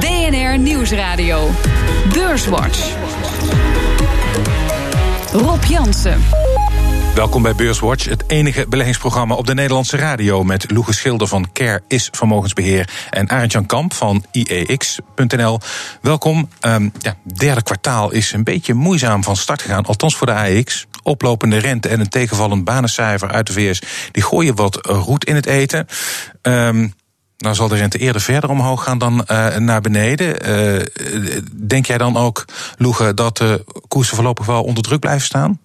BNR Nieuwsradio. Beurswatch. Rob Jansen. Welkom bij Beurswatch, het enige beleggingsprogramma op de Nederlandse radio... met Loege Schilder van Care is Vermogensbeheer... en Arend-Jan Kamp van IEX.nl. Welkom. Um, ja, derde kwartaal is een beetje moeizaam van start gegaan, althans voor de AEX. Oplopende rente en een tegenvallend banencijfer uit de VS... die gooien wat roet in het eten. Um, nou zal de rente eerder verder omhoog gaan dan uh, naar beneden. Uh, denk jij dan ook, Loege, dat de koersen voorlopig wel onder druk blijven staan?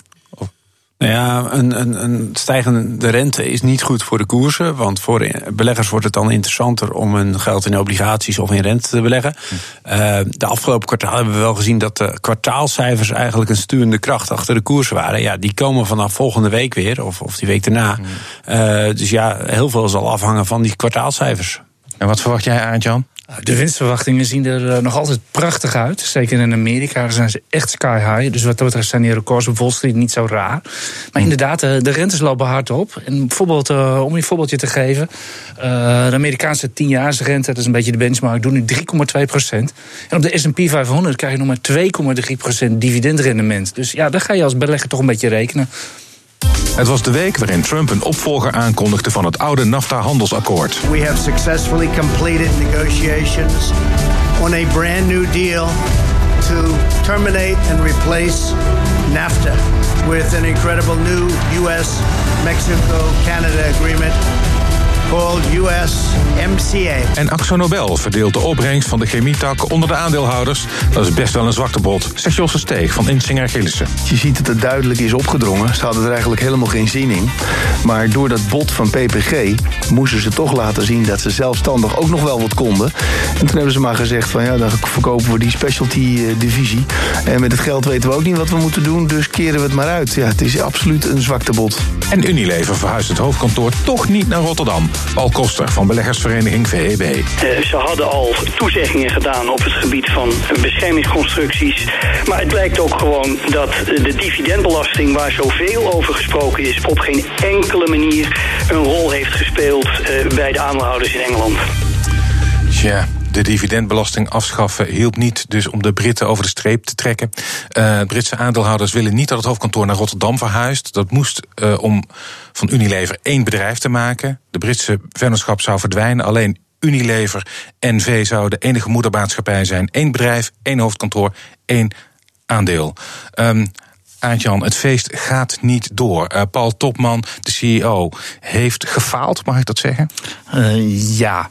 Nou ja, een, een, een, stijgende rente is niet goed voor de koersen. Want voor beleggers wordt het dan interessanter om hun geld in obligaties of in rente te beleggen. Uh, de afgelopen kwartaal hebben we wel gezien dat de kwartaalcijfers eigenlijk een sturende kracht achter de koersen waren. Ja, die komen vanaf volgende week weer, of, of die week daarna. Uh, dus ja, heel veel zal afhangen van die kwartaalcijfers. En wat verwacht jij, Arend-Jan? De winstverwachtingen zien er eh, nog altijd prachtig uit. Zeker in Amerika zijn ze echt sky high. Dus wat dat betreft zijn die records op Wall Street niet zo raar. Maar hm. inderdaad, eh, de rentes lopen hard op. En bijvoorbeeld, eh, om je een voorbeeldje te geven. de Amerikaanse 10-jaarsrente, dat is een beetje de benchmark, doen nu 3,2 procent. En op de S&P 500 krijg je nog maar 2,3 procent dividendrendement. Dus ja, daar ga je als belegger toch een beetje rekenen. Het was de week waarin Trump een opvolger aankondigde van het oude NAFTA-handelsakkoord. We have successfully completed negotiations on a brand new deal to terminate and replace NAFTA with an incredible new US Mexico Canada agreement called USMCA. En Axo Nobel verdeelt de opbrengst van de chemietak onder de aandeelhouders. Dat is best wel een zwakte bot, zegt Josse Steeg van Insinger Gillissen. Je ziet dat het duidelijk is opgedrongen. Ze hadden er eigenlijk helemaal geen zin in. Maar door dat bot van PPG moesten ze toch laten zien dat ze zelfstandig ook nog wel wat konden. En toen hebben ze maar gezegd van ja, dan verkopen we die specialty eh, divisie. En met het geld weten we ook niet wat we moeten doen, dus keren we het maar uit. Ja, het is absoluut een zwaktebod. En Unilever verhuist het hoofdkantoor toch niet naar Rotterdam. Paul Koster van beleggersvereniging VEB. Uh, ze hadden al toezeggingen gedaan op het gebied van beschermingsconstructies. Maar het blijkt ook gewoon dat de dividendbelasting, waar zoveel over gesproken is, op geen enkele manier een rol heeft gespeeld uh, bij de aandeelhouders in Engeland. Tja, de dividendbelasting afschaffen hielp niet dus om de Britten over de streep te trekken. Uh, Britse aandeelhouders willen niet dat het hoofdkantoor naar Rotterdam verhuist. Dat moest uh, om van Unilever één bedrijf te maken. De Britse vennootschap zou verdwijnen. Alleen Unilever NV zou de enige moedermaatschappij zijn. Eén bedrijf, één hoofdkantoor, één aandeel. Um, Aantjan, het feest gaat niet door. Uh, Paul Topman, de CEO, heeft gefaald, mag ik dat zeggen? Ja,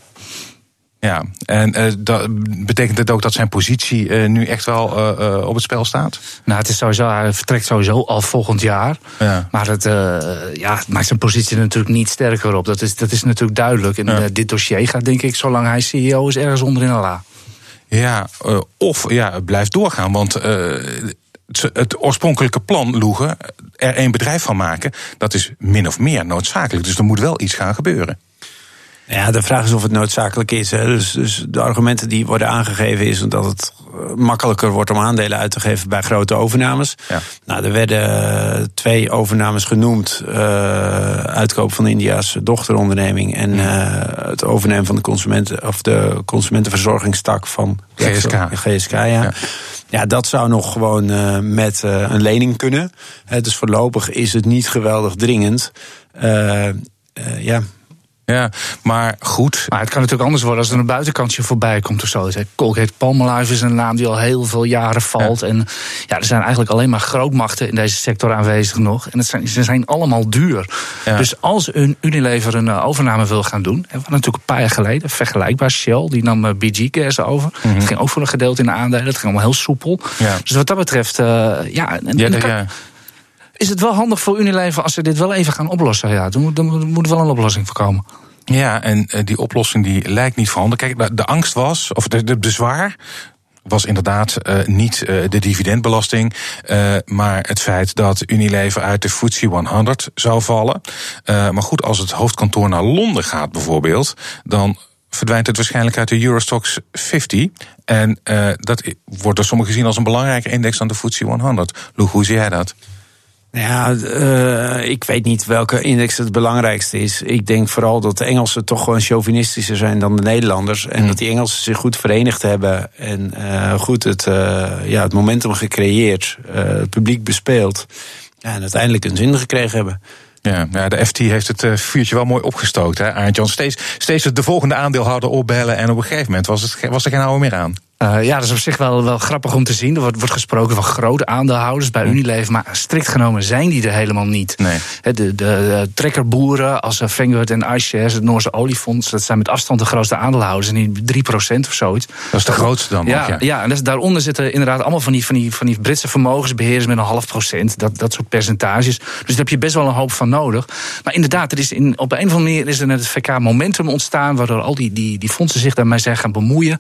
ja, en uh, dat, betekent het ook dat zijn positie uh, nu echt wel uh, op het spel staat? Nou, het is sowieso, hij vertrekt sowieso al volgend jaar. Ja. Maar het, ja, het maakt zijn positie natuurlijk niet sterker op. Dat is, dat is natuurlijk duidelijk. En ja. dit dossier gaat, denk ik, zolang hij CEO is, ergens onderin een la. Ja, of ja, het blijft doorgaan. Want het oorspronkelijke plan, Loegen, er één bedrijf van maken, dat is min of meer noodzakelijk. Dus er moet wel iets gaan gebeuren. Ja, de vraag is of het noodzakelijk is. Hè. Dus, dus de argumenten die worden aangegeven is dat het eh, makkelijker wordt om aandelen uit te geven bij grote overnames. Ja. Nou, er werden twee overnames genoemd: uh, uitkoop van India's dochteronderneming en uh, het overnemen van de consumenten of de consumentenverzorgingstak van GSK. GSK ja. ja. Ja, dat zou nog gewoon uh, met uh, een lening kunnen. dus voorlopig is het niet geweldig dringend. Uh, ja, ja, maar goed. Maar het kan natuurlijk anders worden als er een buitenkantje voorbij komt of zo. Colgate Palmolive is een naam die al heel veel jaren valt. En ja, er zijn eigenlijk alleen maar grootmachten in deze sector aanwezig nog. En het zijn, ze zijn allemaal duur. Dus als een Unilever een uh, overname wil gaan doen, hebben we natuurlijk een paar jaar geleden, vergelijkbaar Shell, die nam uh, BG Gas over. Mm Het ging ook voor een gedeelte in de aandelen. Het ging allemaal heel soepel. Ja. Dus wat dat betreft, uh, ja, en, is het wel handig voor Unilever als ze dit wel even gaan oplossen. Ja, dan, dan moet er wel een oplossing voor komen. Ja, en eh, die oplossing die lijkt niet voorhanden. Kijk, de angst was, of de bezwaar was inderdaad uh, niet uh, de dividendbelasting, maar het feit dat Unilever uit de FTSE 100 zou vallen. maar goed, als het hoofdkantoor naar Londen gaat bijvoorbeeld, dan verdwijnt het waarschijnlijk uit de Eurostox 50. En dat wordt door sommigen gezien als een belangrijke index dan de FTSE 100. Lou, hoe zie jij dat? Ja, uh, ik weet niet welke index het belangrijkste is. Ik denk vooral dat de Engelsen toch gewoon chauvinistischer zijn dan de Nederlanders. En mm. dat die Engelsen zich goed verenigd hebben. En uh, goed het, uh, ja, het momentum gecreëerd. het publiek bespeeld. Ja, en uiteindelijk een zin gekregen hebben. Ja, ja, de FT heeft het vuurtje wel mooi opgestookt, hè, Steeds, steeds de volgende aandeelhouder opbellen en op een gegeven moment was, het, was er geen oude meer aan. Uh, ja, dat is op zich wel, wel grappig om te zien. Er wordt, wordt gesproken van grote aandeelhouders bij Unilever, maar strikt genomen zijn die er helemaal niet. Nee. De, de, de trekkerboeren als Vanguard en iShares, het Noorse oliefonds, dat zijn met afstand de grootste aandeelhouders. En die 3% of zoiets. Dat is de grootste dan ja, ook, ja. Ja, en daaronder zitten inderdaad allemaal van die, van die, van die Britse vermogensbeheerders met een half procent. Dat, dat soort percentages. Dus daar heb je best wel een hoop van nodig. Maar inderdaad, er is in, op een of andere manier is er net het VK momentum ontstaan, waardoor al die, die, die fondsen zich daarmee zijn gaan bemoeien.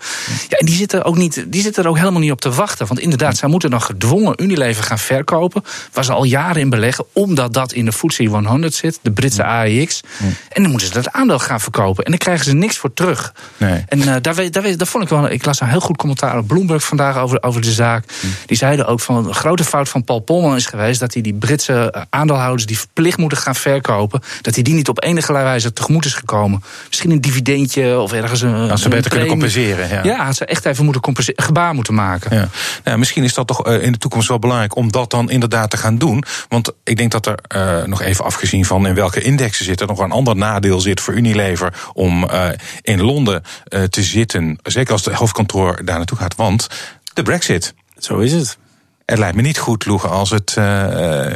Ja, en die zitten ook niet, die zitten er ook helemaal niet op te wachten. Want inderdaad, zij moeten dan gedwongen Unilever gaan verkopen. Waar ze al jaren in beleggen, omdat dat in de FTSE 100 zit, de Britse AEX. En dan moeten ze dat aandeel gaan verkopen. En dan krijgen ze niks voor terug. Nee. En uh, daar, daar, daar vond ik wel. Ik las een heel goed commentaar op Bloomberg vandaag over, over de zaak. Die zeiden ook van een grote fout van Paul Polman is geweest dat hij die Britse eh, aandeelhouders die verplicht moeten gaan verkopen, dat hij die niet op enige wijze tegemoet is gekomen. Misschien een dividendje of ergens een. Als ze beter kunnen compenseren. Ja, ja ze echt even moeten gebaar moeten maken. Ja. Nou, misschien is dat toch uh, in de toekomst wel belangrijk om dat dan inderdaad te gaan doen. Want ik denk dat er uh, nog even afgezien van in welke indexen zitten, nog een ander nadeel zit voor Unilever om uh, in Londen te zitten. Zeker als het hoofdkantoor daar naartoe gaat. Want de Brexit. Zo is het. Het lijkt me niet goed, Loegen, als, het,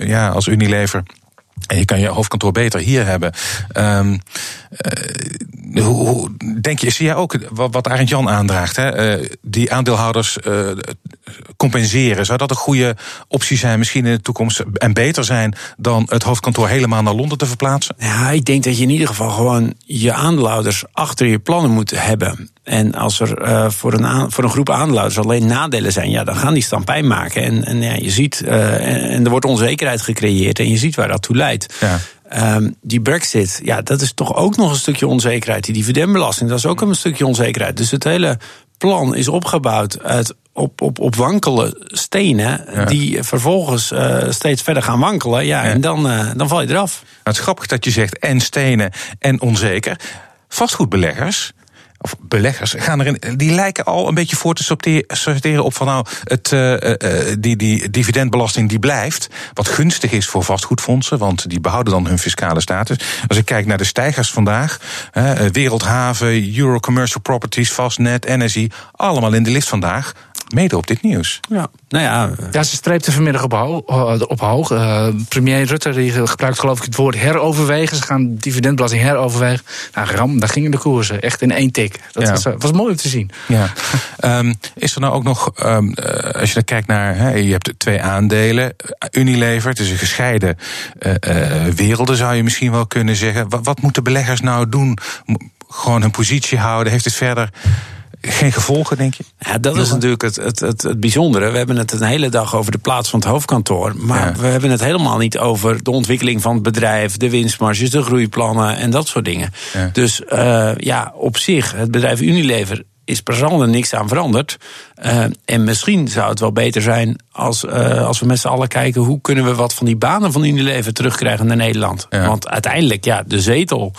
ja, als Unilever en je kan je hoofdkantoor beter hier hebben. Um, uh, hoe, denk je, zie jij ook wat, wat Jan aandraagt? Hè? Uh, die aandeelhouders uh, compenseren. Zou dat een goede optie zijn, misschien in de toekomst? En beter zijn dan het hoofdkantoor helemaal naar Londen te verplaatsen? Ja, ik denk dat je in ieder geval gewoon je aandeelhouders achter je plannen moet hebben. En als er uh, voor, een voor een groep aandeelhouders alleen nadelen zijn, ja, dan gaan die stampijn maken. En, en ja, je ziet, uh, en er wordt onzekerheid gecreëerd en je ziet waar dat toe leidt. Ja. Um, die Brexit, ja, dat is toch ook nog een stukje onzekerheid. Die dividendbelasting, dat is ook een stukje onzekerheid. Dus het hele plan is opgebouwd uit op, op, op wankele stenen, ja. die vervolgens uh, steeds verder gaan wankelen. Ja, ja. en dan, uh, dan val je eraf. Nou, het is grappig dat je zegt en stenen en onzeker. Vastgoedbeleggers of beleggers, gaan erin, die lijken al een beetje voor te sorteren op van nou, het, uh, die, die dividendbelasting die blijft. Wat gunstig is voor vastgoedfondsen, want die behouden dan hun fiscale status. Als ik kijk naar de stijgers vandaag, uh, Wereldhaven, Euro Commercial Properties, Fastnet, Energy, allemaal in de lift vandaag mede op dit nieuws. Ja, nou ja. Ja, ze streepte vanmiddag op, hoog. Op hoog. Uh, premier Rutte die gebruikt geloof ik het woord heroverwegen. Ze gaan dividendbelasting heroverwegen. Nou, ram, daar gingen de koersen echt in één tik. Dat ja. was, was, mooi om te zien. Ja. um, is er nou ook nog, um, als je dan kijkt naar, he, je hebt twee aandelen. Unilever, het is een gescheiden uh, uh, werelden zou je misschien wel kunnen zeggen. Wat, wat moeten beleggers nou doen? Gewoon hun positie houden? Heeft het verder geen gevolgen, denk je? Ja, dat is natuurlijk het, het, het, het, bijzondere. We hebben het een hele dag over de plaats van het hoofdkantoor. Maar ja. we hebben het helemaal niet over de ontwikkeling van het bedrijf, de winstmarges, de groeiplannen en dat soort dingen. Ja. Dus uh, ja, op zich, het bedrijf Unilever is per saldo niks aan veranderd. Uh, en misschien zou het wel beter zijn als, uh, als we met z'n allen kijken hoe kunnen we wat van die banen van Unilever terugkrijgen naar Nederland. Ja. Want uiteindelijk, ja, de zetel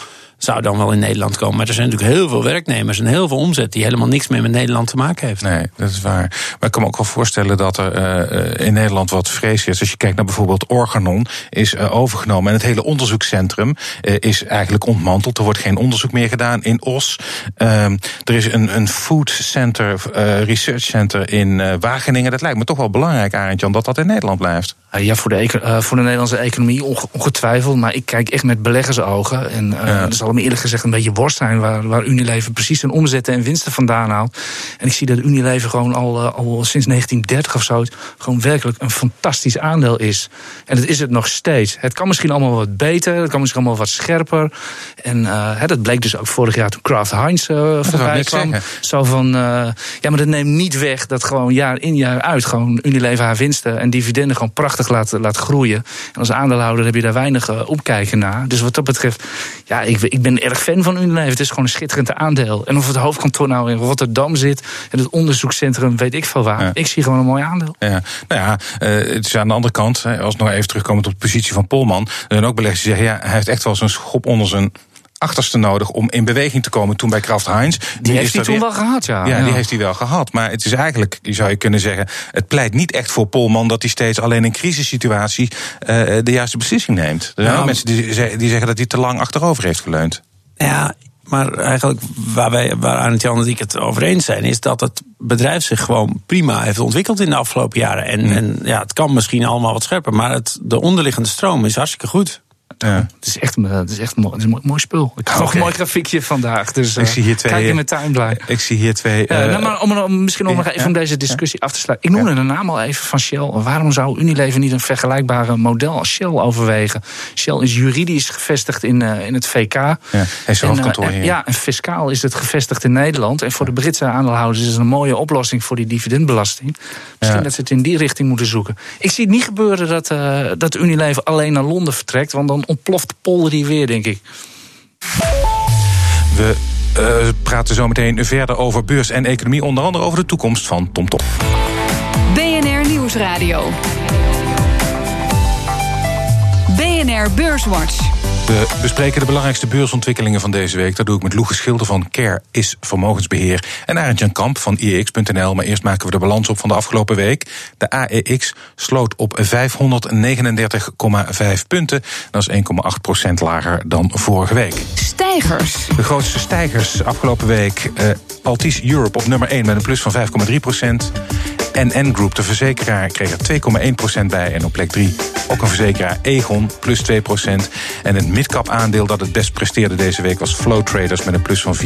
zou dan wel in Nederland komen. Maar er zijn natuurlijk heel veel werknemers en heel veel omzet die helemaal niks meer met Nederland te maken heeft. Nee, dat is waar. Maar ik kan me ook wel voorstellen dat er uh, in Nederland wat vrees is. Als je kijkt naar bijvoorbeeld Organon, is uh, overgenomen. En het hele onderzoekscentrum uh, is eigenlijk ontmanteld. Er wordt geen onderzoek meer gedaan in Os. er is een, een food center, research center in Wageningen. Dat lijkt me toch wel belangrijk, Arend-Jan, dat dat in Nederland blijft. Ja, voor de, voor de Nederlandse economie ongetwijfeld. Maar ik kijk echt met beleggersogen. En ja. dat me eerlijk gezegd een beetje worst zijn... waar, waar Unilever precies zijn omzetten en winsten vandaan haalt. En ik zie dat Unilever gewoon al, al sinds 1930 of zo... gewoon werkelijk een fantastisch aandeel is. En dat is het nog steeds. Het kan misschien allemaal wat beter, het kan misschien allemaal wat scherper. En uh, dat bleek dus ook vorig jaar toen Kraft Heinz uh, voorbij kwam. Zo van, ja, maar dat neemt niet weg dat gewoon jaar in jaar uit... gewoon Unilever haar winsten en dividenden gewoon prachtig laat, laat groeien. En als aandeelhouder heb je daar weinig opkijken naar. Dus wat dat betreft, ja, ik, ik ben erg fan van Unilever. Het is gewoon een schitterend aandeel. En of het hoofdkantoor nou in Rotterdam zit en het onderzoekscentrum, weet ik veel waar. Ik zie gewoon een mooi aandeel. Ja, nou ja, uh, het is aan de andere kant, als nog even terugkomend op de positie van Polman. Er zijn ook beleggers die zeggen, ja, hij heeft echt wel zo'n schop onder zijn achterste nodig om in beweging te komen toen bij Kraft Heinz. Die heeft hij toen wel gehad, ja. ja. die heeft hij wel gehad. Maar het is eigenlijk, zou je kunnen zeggen, het pleit niet echt voor Polman dat hij steeds alleen in crisissituatie uh, de juiste beslissing neemt. Er zijn ook mensen die, die zeggen dat hij te lang achterover heeft geleund. Ja, maar eigenlijk waar, wij, waar Arend Jan en ik het over eens zijn, is dat het bedrijf zich gewoon prima heeft ontwikkeld in de afgelopen jaren. En, en ja, het kan misschien allemaal wat scherper, maar het, de onderliggende stroom is hartstikke goed. Ja. Het is echt, het is echt mooi, het is een mooi, spul. Ik nog een mooi grafiekje vandaag. Dus, ik zie hier twee, kijk in mijn tuin blij. Ik zie hier twee. Uh, nou, maar om, om, misschien om nog even om deze discussie af te sluiten. Ik noemde de naam al even van Shell. Waarom zou Unilever niet een vergelijkbare model als Shell overwegen? Shell is juridisch gevestigd in, in het VK. Ja, heeft zijn hoofdkantoor hier. Ja, en fiscaal is het gevestigd in Nederland. En voor de Britse aandeelhouders is het een mooie oplossing voor die dividendbelasting. Misschien dat ze het in die richting moeten zoeken. Ik zie het niet gebeuren dat, uh, dat Unilever alleen naar Londen vertrekt. Want dan ontploft de polder hier weer, denk ik. We uh, praten zo meteen verder over beurs en economie. Onder andere over de toekomst van TomTom. BNR Nieuwsradio. BNR Beurswatch. We bespreken de belangrijkste beursontwikkelingen van deze week. Dat doe ik met Loege Schilder van Care is Vermogensbeheer. En Arend Kamp van IEX.nl. Maar eerst maken we de balans op van de afgelopen week. De AEX sloot op 539,5 punten. Dat is 1,8% lager dan vorige week. Stijgers. De grootste stijgers afgelopen week. Uh, Altis Europe op nummer 1 met een plus van 5,3 procent. NN Group, de verzekeraar, kreeg er 2,1% bij. En op plek 3 ook een verzekeraar, Egon, plus 2%. En het midcap aandeel dat het best presteerde deze week was Flow Traders met een plus van 4,3%.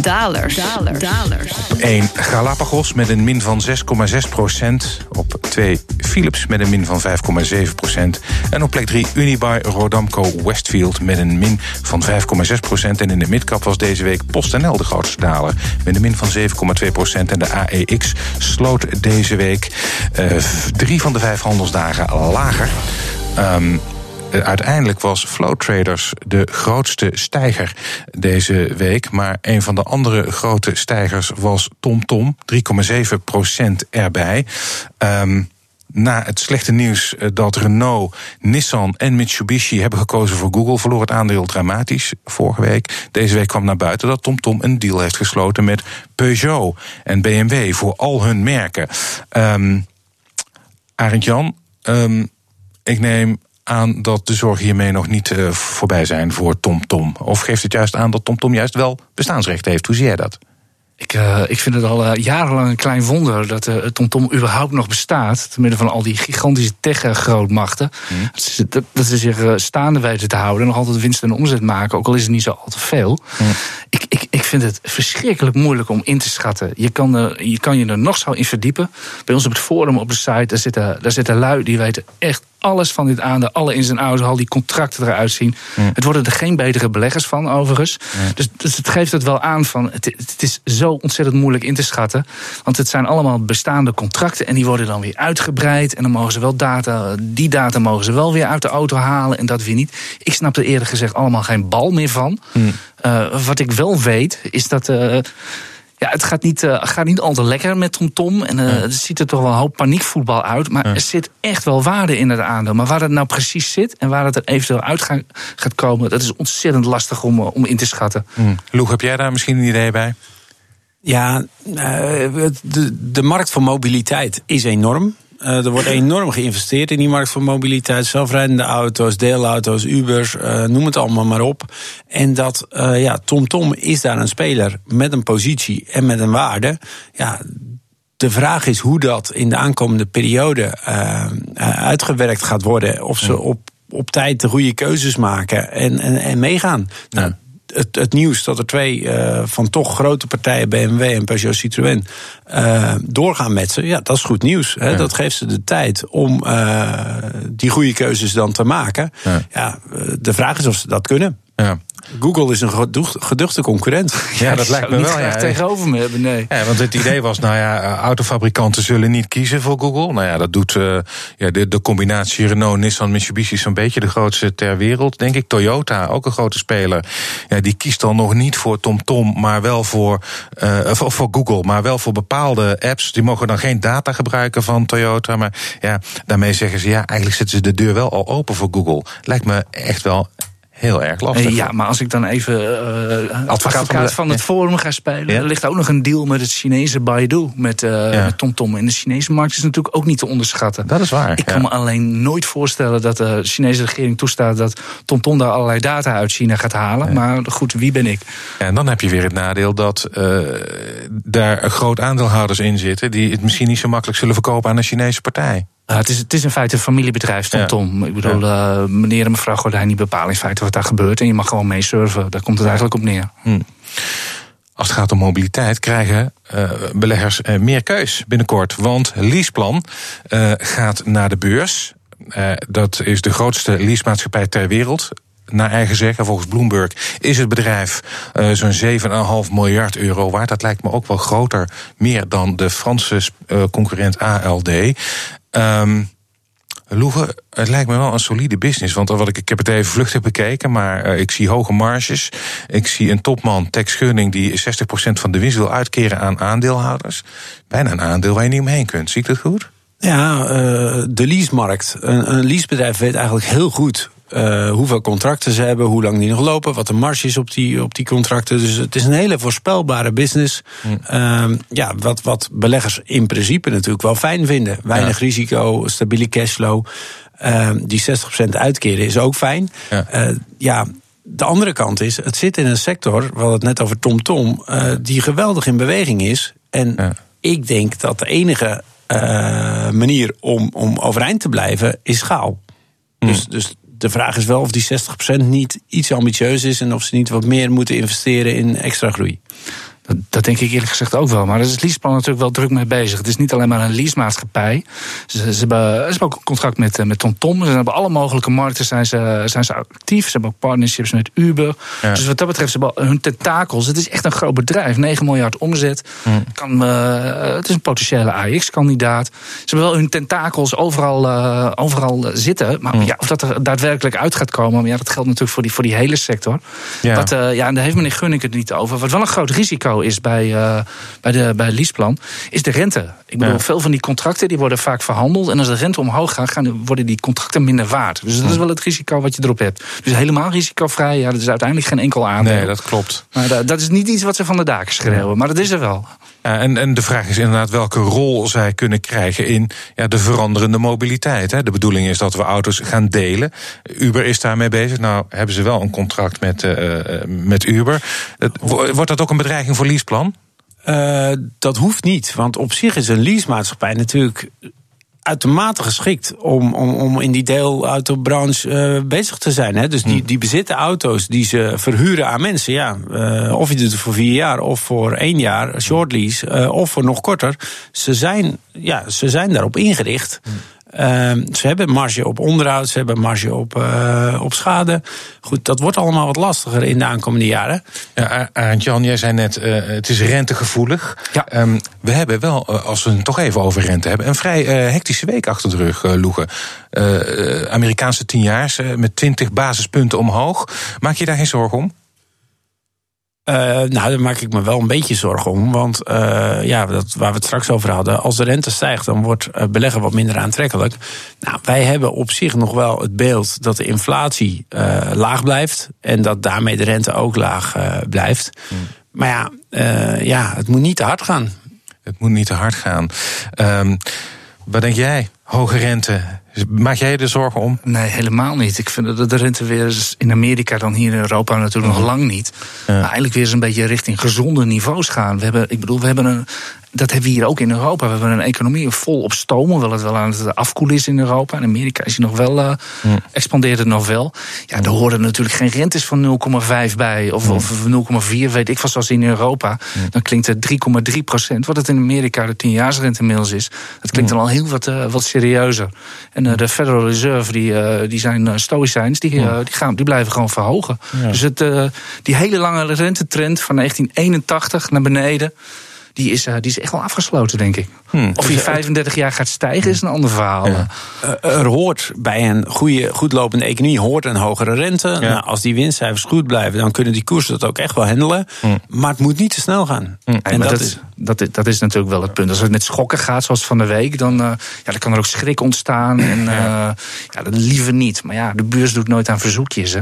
Dalers. Dalers. Dalers. Op 1 Galapagos met een min van 6,6%. Op 2 Philips met een min van 5,7%. En op plek 3 Unibuy Rodamco Westfield met een min van 5,6%. En in de midcap was deze week PostNL de grootste daler met een min van 7,2%. En de AEX sloot deze week uh, drie van de vijf handelsdagen lager. Um, uiteindelijk was Flow Traders de grootste stijger deze week. Maar een van de andere grote stijgers was TomTom, 3,7% erbij. Um, na het slechte nieuws eh, dat Renault, Nissan en Mitsubishi hebben gekozen voor Google, verloor het aandeel dramatisch vorige week. Deze week kwam naar buiten dat TomTom een deal heeft gesloten met Peugeot en BMW voor al hun merken. Um, Arend Jan, um, ik neem aan dat de zorgen hiermee nog niet uh, voorbij zijn voor TomTom. Of geeft het juist aan dat TomTom juist wel bestaansrecht heeft? Hoe zie jij dat? Ik, uh, ik vind het al uh, jarenlang een klein wonder dat TomTom überhaupt nog bestaat. Te midden van al die gigantische tech-grootmachten. Mm. Dat, ze, dat, dat, ze zich staande weten te houden en nog altijd winst en omzet maken. Ook al is het niet zo al te veel. Mm. Ik, ik, ik vind het verschrikkelijk moeilijk om in te schatten. Je kan, er, je kan je er nog zo in verdiepen. Bij ons op het forum op de site, daar zitten, daar zitten lui die weten echt alles van dit aan, de alle in zijn oude, al die contracten eruit zien. Het worden er geen betere beleggers van, overigens. Dus, dus, het geeft het wel aan van, het, het, is zo ontzettend moeilijk in te schatten. Want het zijn allemaal bestaande contracten en die worden dan weer uitgebreid. En dan mogen ze wel data, die data mogen ze wel weer uit de auto halen en dat weer niet. Ik snap er eerlijk gezegd allemaal geen bal meer van. Uh, wat ik wel weet, is dat... Uh, ja, het gaat niet, uh, gaat niet altijd lekker met TomTom. En uh, ja. het ziet er toch wel een hoop paniekvoetbal uit. Maar ja. er zit echt wel waarde in het aandeel. Maar waar het nou precies zit en waar het er eventueel uit gaat, gaat komen... dat is ontzettend lastig om, om in te schatten. Mm. Loeg, heb jij daar misschien een idee bij? Ja, de, de markt voor mobiliteit is enorm. Uh, er wordt enorm geïnvesteerd in die markt voor mobiliteit. Zelfrijdende auto's, deelauto's, Ubers, uh, noem het allemaal maar op. En dat, uh, ja, TomTom is daar een speler met een positie en met een waarde. Ja, de vraag is hoe dat in de aankomende periode uitgewerkt gaat worden. Of ze op, op tijd de goede keuzes maken en, en, en meegaan. Nou, het, het, nieuws dat er twee uh, van toch grote partijen, BMW en Peugeot Citroën, uh, doorgaan met ze. Ja, dat is goed nieuws. Hè? Ja. Dat geeft ze de tijd om uh, die goede keuzes dan te maken. Ja. ja. de vraag is of ze dat kunnen. Ja. Google is een geduchte concurrent. Ja, dat lijkt me wel. Ja. tegenover me hebben, nee. Ja, want het idee was, nou ja, autofabrikanten zullen niet kiezen voor Google. Nou ja, dat doet uh, ja, de, de combinatie Renault, Nissan, Mitsubishi zo'n beetje de grootste ter wereld, denk ik. Toyota, ook een grote speler. Ja, die kiest dan nog niet voor TomTom, Tom, maar wel voor, uh, voor, voor Google, maar wel voor bepaalde apps. Die mogen dan geen data gebruiken van Toyota. Maar ja, daarmee zeggen ze, ja, eigenlijk zetten ze de deur wel al open voor Google. Lijkt me echt wel heel erg lastig. Ja, maar als ik dan even uh, advocaat van, van het forum ga spelen... er ligt ook nog een deal met het Chinese Baidu, met, uh, met TomTom. En de Chinese markt is natuurlijk ook niet te onderschatten. Dat is waar. Ik kan me alleen nooit voorstellen dat de Chinese regering toestaat... dat TomTom daar allerlei data uit China gaat halen. Maar goed, wie ben ik? en dan heb je weer het nadeel dat uh, daar groot aandeelhouders in zitten... die het misschien niet zo makkelijk zullen verkopen aan een Chinese partij. Uh, het, is, het is in feite een familiebedrijf, Tom Tom. Ik bedoel, uh, meneer en mevrouw Gordijn niet bepalen in feite wat daar gebeurt. En je mag gewoon meesurfen. Daar komt het eigenlijk op neer. Hm. Als het gaat om mobiliteit krijgen uh, beleggers meer keus binnenkort. Want Leaseplan gaat naar de beurs. dat is de grootste leasemaatschappij ter wereld naar eigen zeggen, volgens Bloomberg, is het bedrijf uh, zo'n 7,5 miljard euro waard. Dat lijkt me ook wel groter, meer dan de Franse uh, concurrent ALD. Um, het lijkt me wel een solide business. Want wat ik, ik heb het even vluchtig bekeken, maar uh, ik zie hoge marges. Ik zie een topman, Tex Gunning, die 60% van de winst wil uitkeren aan aandeelhouders. Bijna een aandeel waar je niet omheen kunt. Zie ik dat goed? Ja, uh, de leasemarkt. Een, een leasebedrijf weet eigenlijk heel goed uh, hoeveel contracten ze hebben, hoe lang die nog lopen, wat de marge is op die, op die contracten. Dus het is een hele voorspelbare business. Mm. Uh, ja, wat, wat beleggers in principe natuurlijk wel fijn vinden. Weinig risico, stabiele cashflow. Uh, die 60% uitkeren is ook fijn. Ja. Uh, ja. De andere kant is, het zit in een sector, we hadden het net over TomTom, Tom, uh, die geweldig in beweging is. En ja. ik denk dat de enige uh, manier om, om overeind te blijven is schaal. Mm. Dus, dus de vraag is wel of die 60% niet iets ambitieus is en of ze niet wat meer moeten investeren in extra groei. Dat, denk ik eerlijk gezegd ook wel. Maar daar is het leaseplan natuurlijk wel druk mee bezig. Het is niet alleen maar een leasemaatschappij. Ze, ze, hebben, ze hebben ook een contract met, eh, met TomTom. Ze hebben alle mogelijke markten zijn ze, zijn ze actief. Ze hebben ook partnerships met Uber. Dus wat dat betreft, ze hebben hun tentakels. Het is echt een groot bedrijf. 9 miljard omzet. Hmm. Kan, uh, het is een potentiële AX-kandidaat. Ze hebben wel hun tentakels overal, uh, overal zitten. Maar hmm. ja, of dat er daadwerkelijk uit gaat komen... ja, dat geldt natuurlijk voor die, voor die hele sector. Ja. Wat, ja, en daar heeft meneer Gunning het niet over. Wat wel een groot risico is bij, uh, bij, de, bij Leaseplan, is de rente. Ik bedoel, veel van die contracten die worden vaak verhandeld. En als de rente omhoog gaat, gaan, worden die contracten minder waard. Dus dat is wel het risico wat je erop hebt. Dus helemaal risicovrij, ja, dat is uiteindelijk geen enkel aandeel. Nee, dat klopt. Maar dat, dat is niet iets wat ze van de daken schreeuwen, maar dat is er wel. Ja, en, en de vraag is inderdaad welke rol zij kunnen krijgen in ja, de veranderende mobiliteit. Hè. De bedoeling is dat we auto's gaan delen. Uber is daarmee bezig. Nou, hebben ze wel een contract met, uh, met Uber. wordt dat ook een bedreiging voor Leaseplan? Dat hoeft niet, want op zich is een leasemaatschappij natuurlijk uitermate geschikt om, om, om in die deelautobranche uh, bezig te zijn. Hè? Dus die, hmm. die bezitten auto's die ze verhuren aan mensen. Ja, uh, of je doet het voor vier jaar of voor één jaar, short lease, uh, of voor nog korter. Ze zijn, ja, ze zijn daarop ingericht. Uh, ze hebben marge op onderhoud, ze hebben marge op, uh, op schade. Goed, dat wordt allemaal wat lastiger in de aankomende jaren. Ja, Arend Jan, jij zei net, uh, het is rentegevoelig. Ja. Um, we hebben wel, als we het toch even over rente hebben, een vrij hectische week achter de rug, Loegen. Amerikaanse tienjaars met 20 basispunten omhoog. Maak je daar geen zorgen om? Uh, nou, daar maak ik me wel een beetje zorgen om. Want uh, ja, dat, waar we het straks over hadden. Als de rente stijgt, dan wordt uh, beleggen wat minder aantrekkelijk. Nou, wij hebben op zich nog wel het beeld dat de inflatie laag blijft. En dat daarmee de rente ook laag blijft. Hmm. Maar ja, ja, het moet niet te hard gaan. Het moet niet te hard gaan. Um, wat denk jij? Hoge rente, Maak jij je er zorgen om? Nee, helemaal niet. Ik vind dat de rente weer in Amerika dan hier in Europa natuurlijk nog lang niet. Maar eigenlijk weer eens een beetje richting gezonde niveaus gaan. We hebben, ik bedoel, we hebben een dat hebben we hier ook in Europa. We hebben een economie vol op stoom, hoewel het wel aan het afkoelen is in Europa. In Amerika is hij nog wel, uh, expandeert het nog wel. Ja, daar horen natuurlijk geen rentes van 0,5 bij. Of, of 0,4, weet ik van zoals in Europa. Dan klinkt het 3,3 procent. Wat het in Amerika de 10-jaarsrente inmiddels is. Dat klinkt dan al heel wat, uh, wat serieuzer. En uh, de Federal Reserve, die, die zijn stoïcijns, die, die, gaan, die blijven gewoon verhogen. Dus het, die hele lange rentetrend van 1981 naar beneden die is, uh, die is echt wel afgesloten, denk ik. Hmm. Of hij 35 jaar gaat stijgen, is een ander verhaal. Ja. Uh, er hoort bij een goede, goed lopende economie hoort een hogere rente. Ja. Nou, als die winstcijfers goed blijven, dan kunnen die koersen dat ook echt wel handelen. Hmm. Maar het moet niet te snel gaan. Hmm. En dat, dat, is, dat, dat, is natuurlijk wel het punt. Als het met schokken gaat, zoals van de week, dan, uh, ja, dan kan er ook schrik ontstaan. En ja. ja, dat liever niet. Maar ja, de beurs doet nooit aan verzoekjes. Hè?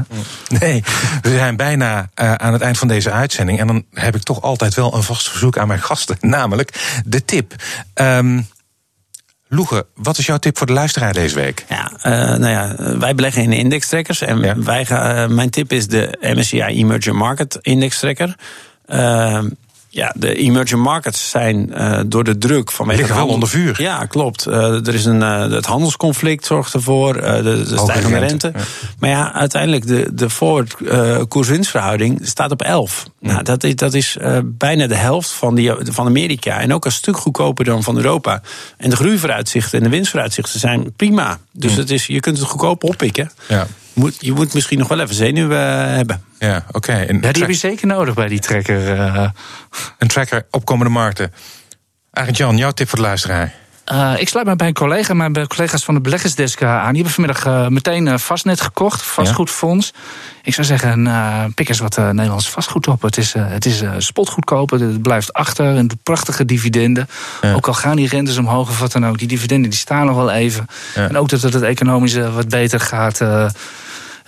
Nee, we zijn bijna aan het eind van deze uitzending. En dan heb ik toch altijd wel een vast verzoek aan mijn gasten. Namelijk de tip. Um, Loege, wat is jouw tip voor de luisteraar deze week? Ja, uh, nou ja, wij beleggen in indextrekkers. En ja. wij gaan, uh, mijn tip is de MSCI Emerging Market Index Tracker. Uh, ja, de emerging markets zijn uh, door de druk van liggen wel onder vuur. Ja, klopt. Uh, er is een uh, het handelsconflict zorgt ervoor, de, de stijgende rente. Ja. Maar ja, uiteindelijk de de forward koerswinstverhouding staat op 11. Ja. Nou, dat is dat is bijna de helft van die van Amerika en ook een stuk goedkoper dan van Europa. En de groeivooruitzichten en de winstvooruitzichten zijn prima. Dus het is je kunt het goedkoop oppikken. Ja moet, je moet misschien nog wel even zenuwen hebben. Ja, oké. Okay. Ja, die heb je zeker nodig bij die tracker. Uh... Een tracker opkomende markten. Arend Jan, jouw tip voor de luisteraar. Uh, ik sluit me bij een collega, mijn collega's van de beleggersdesk aan. Die hebben vanmiddag uh, meteen vastnet gekocht, vastgoedfonds. Ja. Ik zou zeggen, uh, pik eens wat Nederlands vastgoed op. Het is, het is spotgoedkoop, het blijft achter. Een prachtige dividenden. Ja. Ook al gaan die rentes omhoog of wat dan ook. Die dividenden die staan nog wel even. Ja. En ook dat het economische wat beter gaat uh,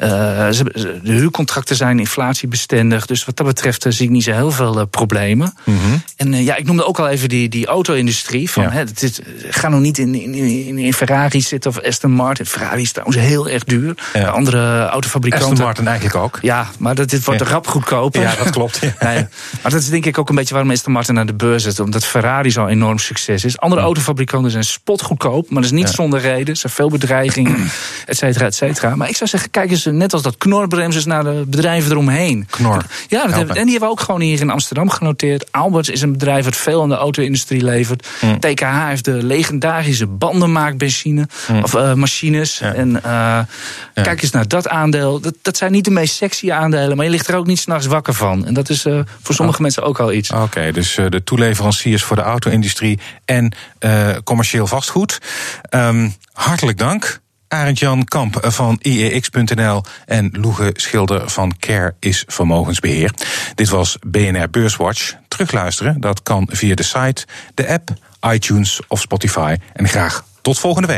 de huurcontracten zijn inflatiebestendig. Dus wat dat betreft zie ik niet zo heel veel uh, problemen. Mm -hmm. En ja, ik noemde ook al even die, die auto-industrie. Van, ja. hè, dit, ga nou niet in, in, in, in, Ferrari zitten of Aston Martin. Ferrari is trouwens heel erg duur. Ja. andere autofabrikanten. Aston Martin eigenlijk ook. Ja, maar dat, dit wordt ja. rap goedkoper. Ja, dat klopt. nee, maar dat is denk ik ook een beetje waarom Aston Martin naar de beurs zit. Omdat Ferrari zo'n enorm succes is. Andere autofabrikanten zijn spotgoedkoop. Maar dat is niet zonder reden. Er zijn veel bedreigingen, et cetera, et cetera. Maar ik zou zeggen, kijk eens net als dat knorbremsers naar de bedrijven eromheen. Knor. Ja, dat hebben, en die hebben we ook gewoon hier in Amsterdam genoteerd. Alberts is een bedrijf dat veel aan de auto-industrie levert. Mm. TKH heeft de legendarische bandenmaakbenzine mm. of uh, machines. Ja. En uh, ja. kijk eens naar dat aandeel. Dat, dat zijn niet de meest sexy aandelen, maar je ligt er ook niet s'nachts wakker van. En dat is uh, voor sommige oh. mensen ook al iets. Oké, okay, dus de toeleveranciers voor de auto-industrie en commercieel vastgoed. Um, hartelijk dank. Arend-Jan Kamp van IEX.nl en Loege Schilder van Care is Vermogensbeheer. Dit was BNR Beurswatch. Terugluisteren, dat kan via de site, de app, iTunes of Spotify. En graag tot volgende week.